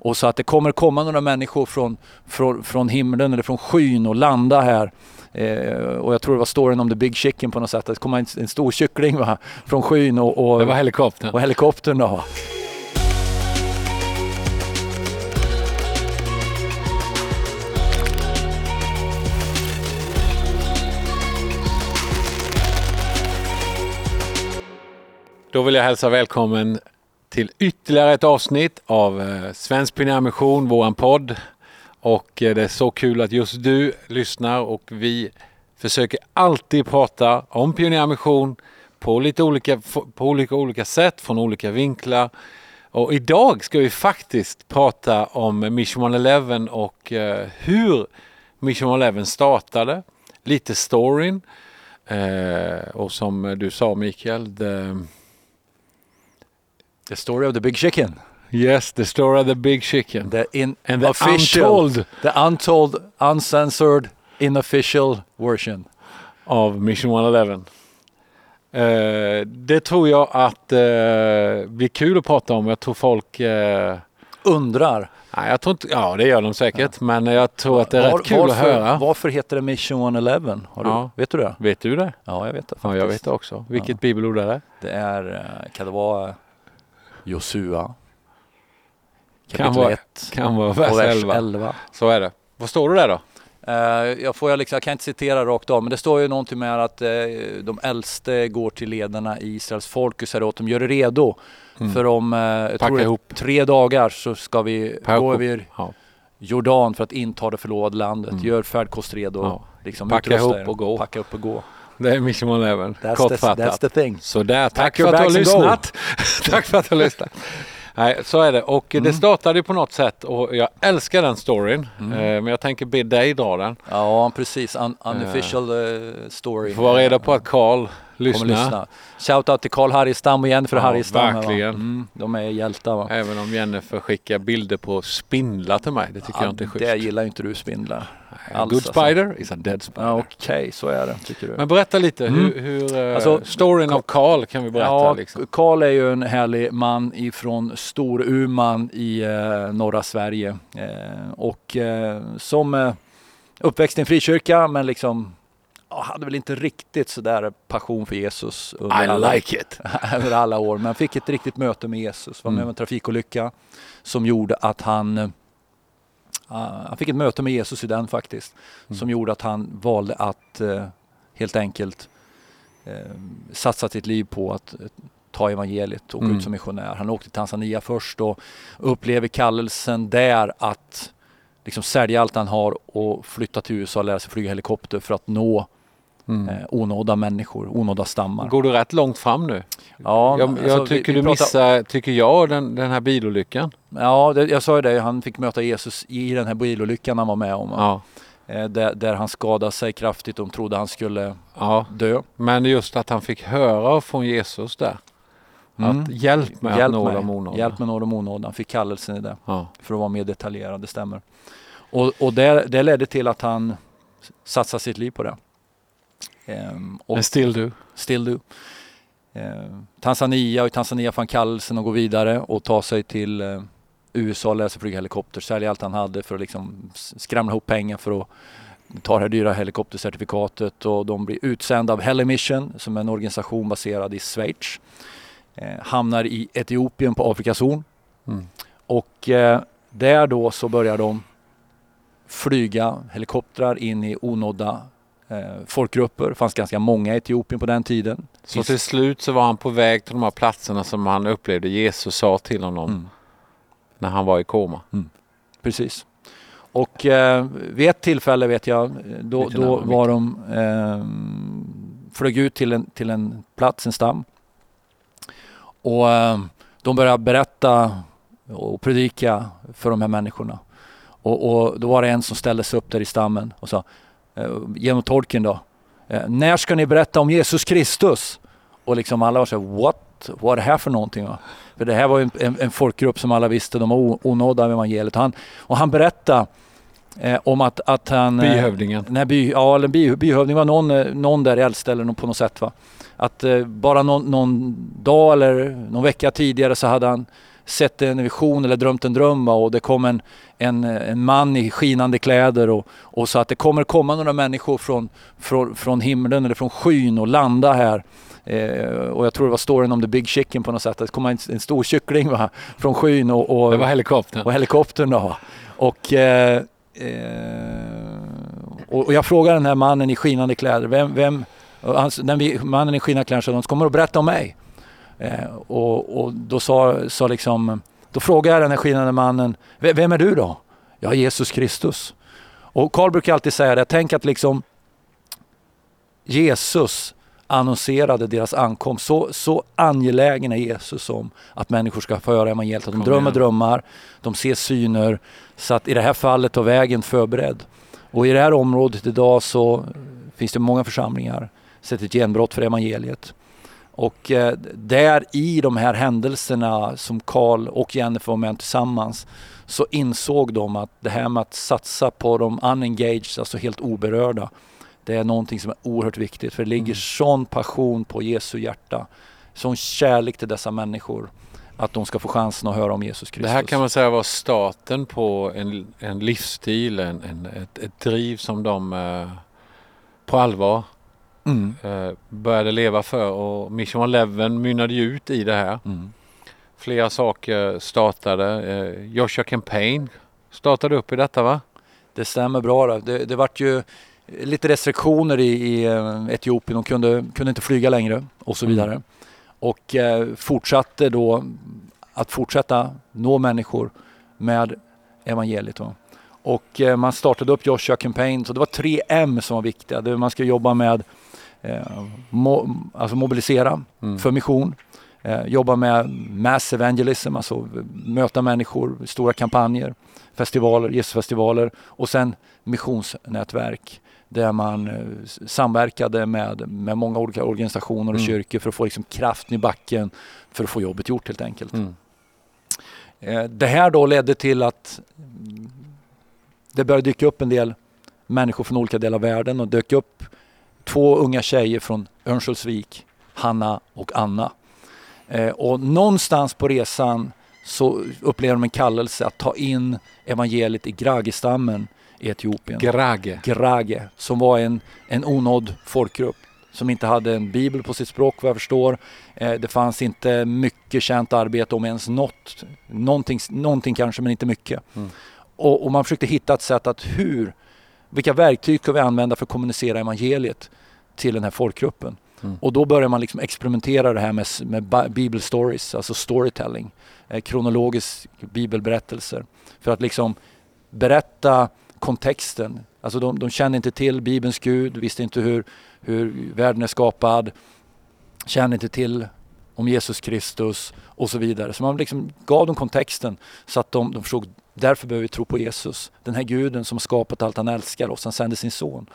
Och så att det kommer komma några människor från, från, från himlen eller från skyn och landa här. Eh, och jag tror det var storyn om the big chicken på något sätt. Det kommer en, en stor kyckling va? från skyn och, och, Det var helikoptern. och helikoptern då. Då vill jag hälsa välkommen till ytterligare ett avsnitt av eh, Svensk Pionjärmission, våran podd. Och eh, det är så kul att just du lyssnar och vi försöker alltid prata om pionjärmission på lite olika, på olika, olika sätt, från olika vinklar. Och idag ska vi faktiskt prata om Mission 111 och eh, hur Mission 111 startade. Lite storyn. Och som du sa Mikael, the, story of the big chicken. yes, the story of the big chicken. The in And the official, untold. the untold, uncensored, inofficial version. av Mission 111. Eh, det tror jag att eh, blir kul att prata om. Jag tror folk... Eh, Undrar. nej, jag tror inte, ja, det gör de säkert. Men jag tror att det är Var- rätt kul varför, att höra. Varför heter det Mission 111? Har du, Ja. Vet du det? Vet du det? Ja, jag vet det. Ja, jag vet det också. Vilket bibelord är det? Det är, kan det vara Josua? Kan vara- 1 Kan vara och vers vers 11. 11. Så är det. Vad står det där då? Eh, jag, får, jag, liksom, jag kan inte citera rakt av men det står ju någonting med att eh, de äldste går till ledarna i Israels folk och säger åt dem gör er redo. Mm. För om eh, tror det ihop. tre dagar så ska vi Packa gå över Ja. Jordan för att inta det förlovade landet. Mm. Gör färdkost redo. Ja. Liksom, Packa ihop och gå. Packa upp och gå. Det är Mission 11. That's, the, Kortfattat. that's the thing. Sådär, tack Pack för att du har lyssnat. tack för att du har lyssnat. Nej, så är det. Och Mm. det startade ju på något sätt och jag älskar den storyn. Mm. Eh, men jag tänker be dig dra den. Ja precis, Un, unofficial eh, story. Får vara reda på att Karl Kommer lyssnar. lyssna. Shoutout till Karl Harristam och Jennifer Ja, Harristam. verkligen. Mm, de är hjältar va? Även om Jennifer skickar bilder på spindlar till mig. Det tycker jag inte är schysst. Det gillar inte du spindlar. Alls, good alltså. spider is a dead spider. Ja, Okej, så är det tycker du. Men berätta lite, Mm. hur, hur eh, Alltså, storyn av Karl kan vi berätta. Ja, liksom. Karl är ju en härlig man ifrån Storuman i eh, norra Sverige. Eh, och eh, som eh, uppväxt i en frikyrka men liksom hade väl inte riktigt sådär passion för Jesus under, I alla, like it. över alla år. Men fick ett riktigt möte med Jesus. Var med Mm. om en trafikolycka som gjorde att han eh, han fick ett möte med Jesus i den faktiskt. Mm. Som gjorde att han valde att eh, helt enkelt eh, satsa sitt liv på att eh, ta evangeliet och Mm. ut som missionär. Han åkte till Tanzania först och upplever kallelsen där att liksom sälja allt han har och flytta till USA och lära sig flyga helikopter för att nå Mm. eh, onådda människor, onådda stammar. Går du rätt långt fram nu? Ja, jag alltså, jag vi- tycker vi du pratar- missar, tycker jag, den, den här bilolyckan. Ja, det, jag sa ju det. Han fick möta Jesus i den här bilolyckan han var med om. Ja. Eh, där, där han skadade sig kraftigt. De trodde han skulle ja. dö. Men just att han fick höra från Jesus där. Mm. Att hjälp mig att Hjälp nå mig. de onådda. Hjälp med nå de onådda. Han fick kallelsen i det. Ja. För att vara mer detaljerad, det stämmer. Och, och det, det ledde till att han satsade sitt liv på det. Ehm, och Men still du. still do. Ehm, Tanzania, och i Tanzania han kallelsen att gå vidare och ta sig till eh, USA, lära sig flyga helikopter, sälja allt han hade för att liksom skramla ihop pengar för att ta det här dyra helikoptercertifikatet och de blir utsända av Heli Mission som är en organisation baserad i Schweiz. Eh, hamnar i Etiopien på Afrikas horn Mm. och eh, där då så börjar de flyga helikoptrar in i onådda folkgrupper. Det fanns ganska många i Etiopien på den tiden. Så till slut så var han på väg till de här platserna som han upplevde Jesus sa till honom Mm, när han var i koma. precis. Och eh, vid ett tillfälle vet jag, då, då var de eh, flög ut till en, till en plats, en stam. Och eh, de började berätta och predika för de här människorna. Och, och då var det en som ställde sig upp där i stammen och sa, eh, genom tolken då, eh, när ska ni berätta om Jesus Kristus? Och liksom alla var så här, what? Vad är det här för någonting? Va? För det här var ju en, en, en folkgrupp som alla visste, de var onådda av evangeliet. Han, och han berättade eh, om att, att han... eh, Byhövdingen. Nej, by, ja, eller by, byhövding var någon, eh, någon där eller någon på något sätt. Va? Att eh, bara någon, någon dag eller någon vecka tidigare så hade han sett en vision eller drömt en dröm och det kom en, en, en man i skinande kläder och, och sa att det kommer komma några människor från, från, från himlen eller från skyn och landa här. Eh, och jag tror det var storyn om the big chicken på något sätt. Det kom en, en stor kyckling va, från skyn och, och, Det var helikoptern. och helikoptern då. Och, eh, eh, och jag frågade den här mannen i skinande kläder, vem, vem han, den mannen i skinande kläder de kommer att berätta om mig. Eh, och, och då sa, sa liksom, då frågade jag den här skinande mannen, "Ve- vem är du då? Jag är Jesus Kristus. Och Karl brukar alltid säga det, tänk att liksom Jesus annonserade deras ankomst. Så, så angelägen är Jesus om att människor ska få höra evangeliet. Att de drömmer drömmar, de ser syner. Så att i det här fallet var vägen förberedd. Och i det här området idag så finns det många församlingar sett ett genbrott för evangeliet. Och eh, där i de här händelserna som Karl och Jennifer var med tillsammans så insåg de att det här med att satsa på de unengaged, alltså helt oberörda, det är någonting som är oerhört viktigt för det ligger Mm. sån passion på Jesu hjärta, sån kärlek till dessa människor att de ska få chansen att höra om Jesus Kristus. Det här kan man säga var starten på en, en livsstil, en, en, ett, ett driv som de eh, på allvar mm. eh, började leva för och Mission Eleven mynnade ju ut i det här. Mm. Flera saker startade. Eh, Joshua Campaign startade upp i detta va? Det stämmer bra. Det, det vart ju lite restriktioner i, i eh, Etiopien. De kunde, kunde inte flyga längre och så Mm. vidare. Och eh, fortsatte då att fortsätta nå människor med evangeliet. Då. Och eh, man startade upp Joshua Campaign. Så det var tre M som var viktiga. Man ska jobba med eh, mo, alltså mobilisera Mm. för mission. Eh, jobba med mass evangelism, alltså möta människor, stora kampanjer, festivaler, Jesusfestivaler och sen missionsnätverk där man eh, samverkade med, med många olika organisationer och Mm. kyrkor för att få liksom kraften i backen för att få jobbet gjort helt enkelt. Mm. Eh, Det här då ledde till att det började dyka upp en del människor från olika delar av världen och dök upp två unga tjejer från Örnsköldsvik, Hanna och Anna. Eh, Och någonstans på resan så upplever de en kallelse att ta in evangeliet i Gragestammen i Etiopien. Grage. Grage, som var en, en onådd folkgrupp som inte hade en bibel på sitt språk vad jag förstår. Eh, det fanns inte mycket känt arbete om ens något. Någonting, någonting kanske men inte mycket. Mm. Och, och man försökte hitta ett sätt att hur, vilka verktyg kan vi använda för att kommunicera evangeliet till den här folkgruppen. Mm. Och då börjar man liksom experimentera det här med, med Bi- Bible stories, alltså storytelling. Eh, kronologisk bibelberättelser. För att liksom berätta kontexten. Alltså de, de kände inte till Bibelns Gud, visste inte hur, hur världen är skapad, kände inte till om Jesus Kristus och så vidare. Så man liksom gav dem kontexten så att de, de förstod därför behöver vi tro på Jesus. Den här guden som har skapat allt han älskar oss, han sände sin son.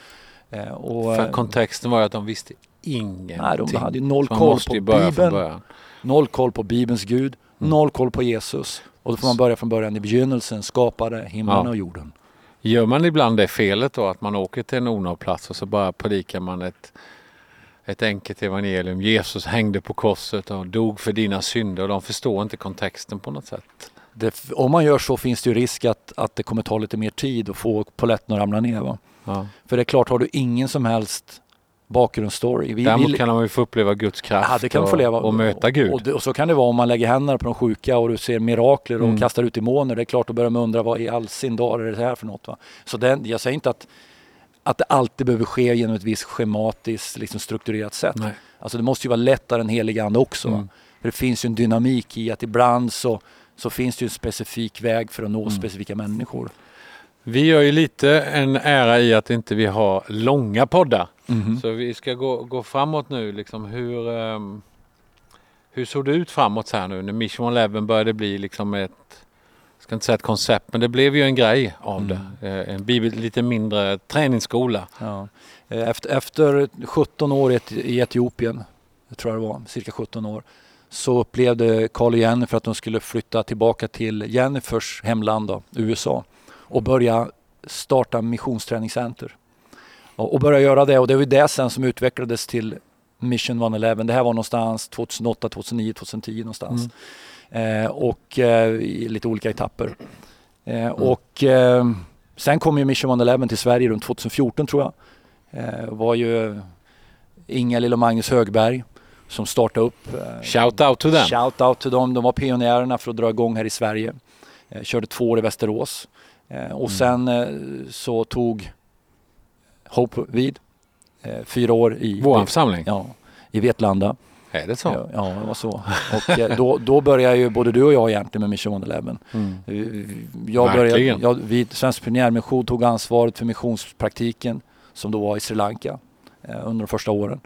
Eh, och, För eh, kontexten var ju att de visste ingenting. nej, de hade noll man koll på Bibeln, noll koll på Bibelns Gud, Mm. noll koll på Jesus. Och då får man börja från början i begynnelsen, skapade himlen Ja. och jorden. Gör man ibland det felet då att man åker till en onådd plats och så bara predikar man ett, ett enkelt evangelium. Jesus hängde på korset och dog för dina synder och de förstår inte kontexten på något sätt. Det, om man gör så finns det ju risk att, att det kommer ta lite mer tid att få polletten att ramla ner. Ja. För det är klart, har du ingen som helst bakgrundsstory. Vi, Däremot kan man ju få uppleva Guds kraft ja, och, leva. och möta Gud. Och, det, och så kan det vara om man lägger händerna på de sjuka och du ser mirakler och Mm. kastar ut demoner. Det är klart, då börjar man undra vad i all sin dag är det här för något. Va? Så den, jag säger inte att, att det alltid behöver ske genom ett visst schematiskt liksom strukturerat sätt. Nej. Alltså det måste ju vara lättare än helig ande också. Mm. För det finns ju en dynamik i att ibland så, så finns det ju en specifik väg för att nå Mm. specifika människor. Vi gör ju lite en ära i att inte vi har långa poddar. Mhm. Så vi ska gå, gå framåt nu. Liksom hur, ehm, hur såg det ut framåt så här nu när Mission Eleven började bli liksom ett, jag ska inte säga ett koncept, men det blev ju en grej av Mm. det. Eh, En bibel, lite mindre träningsskola. Ja. Eh, Efter, efter 17 år i Eti- i Etiopien, jag tror jag det var, cirka 17 år, så upplevde Carl och Jennifer att de skulle flytta tillbaka till Jennifers hemland, då, USA, och börja starta missionsträningscenter. Och, och börja göra det och det var det sen som utvecklades till Mission 111. Det här var någonstans 2008, 2009, 2010 någonstans. eh, och eh, i lite olika etapper. Eh, och eh, sen kom ju Mission 111 till Sverige runt 2014 tror jag. Eh, var ju Ingalill och Magnus Högberg som startade upp. Eh, Shout out to them. Shout out till dem. De var pionjärerna för att dra igång här i Sverige. Eh, körde två år i Västerås. Eh, och Mm. sen så tog Hope vid. Fyra år i, Vår församling. ja, i Vetlanda. Är det så? Ja, det var så. Och då, då började ju både du och jag egentligen med Mission 111. Mm. Jag började, Verkligen. jag, vid Svensk Pionjärmission tog ansvaret för missionspraktiken som då var i Sri Lanka eh, under de första åren.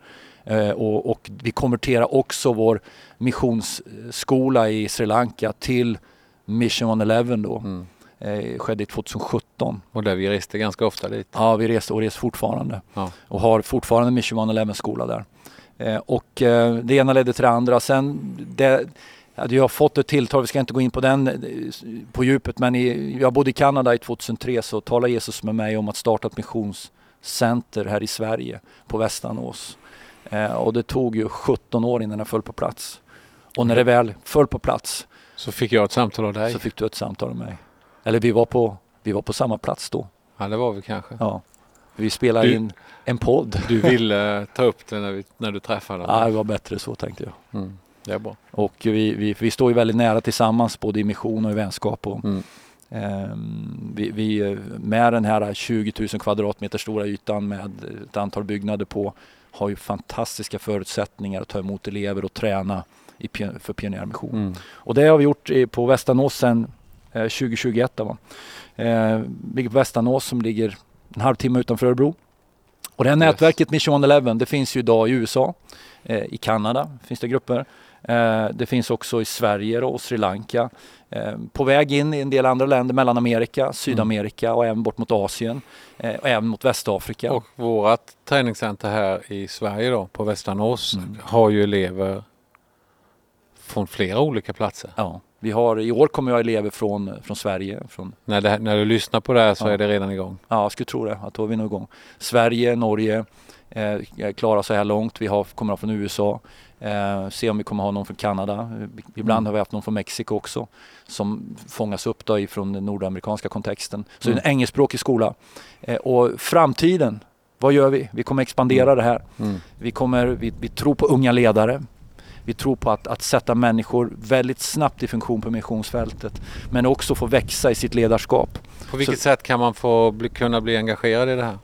Eh, och, och vi konverterade också vår missionsskola i Sri Lanka till Mission 111 då. Mm. Eh, skedde 2017. Och där vi reste ganska ofta dit. Ja, vi reser och reser fortfarande. Ja. Och har fortfarande Mission 111 skola där. Eh, och eh, det ena ledde till det andra. Sen det, hade jag fått ett tilltal, vi ska inte gå in på den eh, på djupet, men i, jag bodde i Kanada i 2003 så talade Jesus med mig om att starta ett missionscenter här i Sverige på Västanås. Eh, och det tog ju 17 år innan det föll på plats. Och när det väl föll på plats Så fick jag ett samtal av dig. så fick du ett samtal med mig. Eller vi var på, vi var på samma plats då. Ja, det var vi kanske. Ja. Vi spelade Du- in en podd. Du ville ta upp det när, vi, när du träffade Ja, dem. det var bättre så tänkte jag. Mm. Det är bra. Och vi, vi, vi står ju väldigt nära tillsammans både i mission och i vänskap. Och, Mm. ehm, vi, vi, med den här 20 000 kvadratmeter stora ytan med ett antal byggnader på har ju fantastiska förutsättningar att ta emot elever och träna i, för pionjärmission. Mm. Och det har vi gjort på Västanås sedan eh, 2021. Då, va? Eh, ligger på Västanås som ligger en halvtimme utanför Örebro. Och det här Yes. nätverket Mission 111 det finns ju idag i USA, eh, i Kanada finns det grupper. Eh, det finns också i Sverige och Sri Lanka. Eh, på väg in i en del andra länder, Mellanamerika, Sydamerika och även bort mot Asien. Eh, och även mot Västafrika. Och vårat träningscenter här i Sverige då, på Västanås, Mm. har ju elever från flera olika platser. Ja, vi har, I år kommer jag elever från, från Sverige, från När, det, när du lyssnar på det här så Ja. är det redan igång. Ja, jag skulle tro det. Att då är vi nog igång. Sverige, Norge eh, klarar så här långt. Vi har, kommer ha från USA. Eh, se om vi kommer ha någon från Kanada. Eh, Ibland Mm. har vi haft någon från Mexiko också. Som fångas upp då ifrån den nordamerikanska kontexten. Så Mm. en engelskspråkig skola. Eh, och framtiden, vad gör vi? Vi kommer expandera det här. Mm. Vi, kommer, vi, vi tror på unga ledare. Vi tror på att, att sätta människor väldigt snabbt i funktion på missionsfältet. Men också få växa i sitt ledarskap. På vilket sätt kan man få bli, kunna bli engagerad i det här?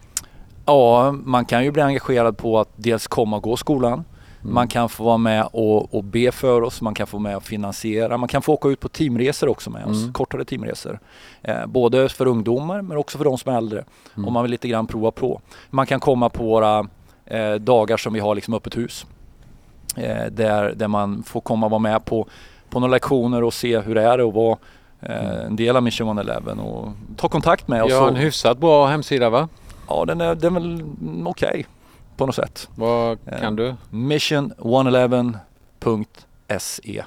Ja, man kan ju bli engagerad på att dels komma och gå skolan. Mm. Man kan få vara med och, och be för oss, man kan få vara med och finansiera. Man kan få åka ut på teamresor också med oss, Mm. kortare teamresor. Eh, både för ungdomar men också för de som är äldre. Mm. Om man vill lite grann prova på. Man kan komma på våra eh, dagar som vi har liksom öppet hus. Eh, där, där man får komma och vara med på, på några lektioner och se hur det är att vara eh, en del av Mission 111 och ta kontakt med oss. Jag har en hyfsat bra hemsida va? Ja, den är, den är väl okej på något sätt. Vad Eh. kan du? Mission111.se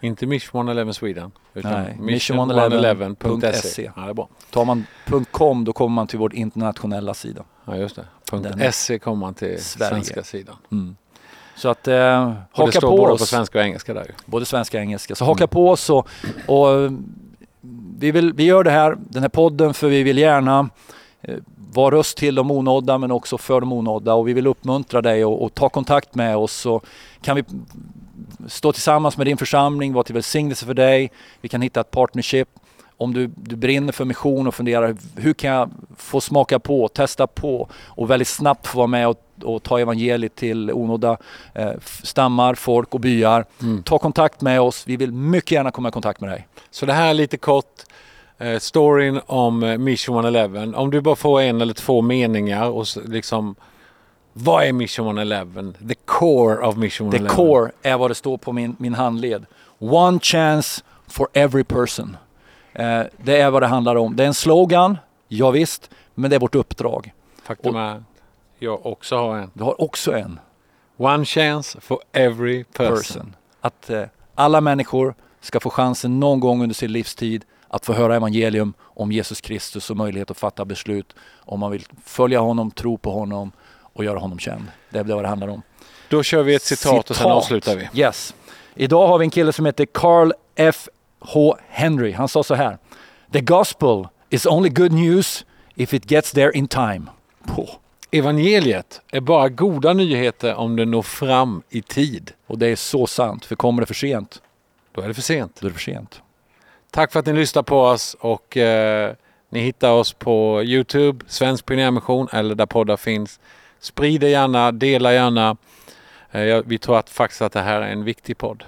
Inte Mission 111 Sweden. Utan Nej, mission111.se. mission111.se. Ja, det är bra. Tar man .com då kommer man till vår internationella sida. Ja, just det. .se kommer man till Sverige. svenska sidan. Mm. Så att eh, Och det haka står på både oss. på svenska och engelska där. Både svenska och engelska. Så haka på oss och, och eh, vi, vill, vi gör det här, den här podden för vi vill gärna eh, vara röst till de onådda men också för de onådda och vi vill uppmuntra dig och, och ta kontakt med oss så kan vi stå tillsammans med din församling, vara till välsignelse för dig. Vi kan hitta ett partnership. Om du, du brinner för mission och funderar hur kan jag få smaka på, testa på och väldigt snabbt få vara med och, och ta evangeliet till onådda eh, stammar, folk och byar. Mm. Ta kontakt med oss. Vi vill mycket gärna komma i kontakt med dig. Så det här är lite kort eh, storyn om eh, Mission 111. Om du bara får en eller två meningar och liksom vad är Mission 111? The core of Mission The 111. core är vad det står på min, min handled. One chance for every person. Eh, det är vad det handlar om. Det är en slogan, ja, visst, men det är vårt uppdrag. Faktum är att jag också har en. Vi har också en One chance for every person. person. Att eh, alla människor ska få chansen någon gång under sin livstid att få höra evangelium om Jesus Kristus och möjlighet att fatta beslut om man vill följa honom, tro på honom och göra honom känd. Det är vad det handlar om. Då kör vi ett citat, och sen avslutar vi. Yes. Idag har vi en kille som heter Carl F. H. Henry. Han sa så här. The gospel is only good news if it gets there in time. På. Evangeliet är bara goda nyheter om det når fram i tid. Och det är så sant, för kommer det för sent, Då är det för sent. då är det för sent. Tack för att ni lyssnar på oss och eh, ni hittar oss på Youtube, Svensk Pionjärmission eller där poddar finns. Sprid det gärna, dela gärna. Eh, vi tror att faktiskt att det här är en viktig podd.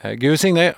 Eh, Gud välsigne er.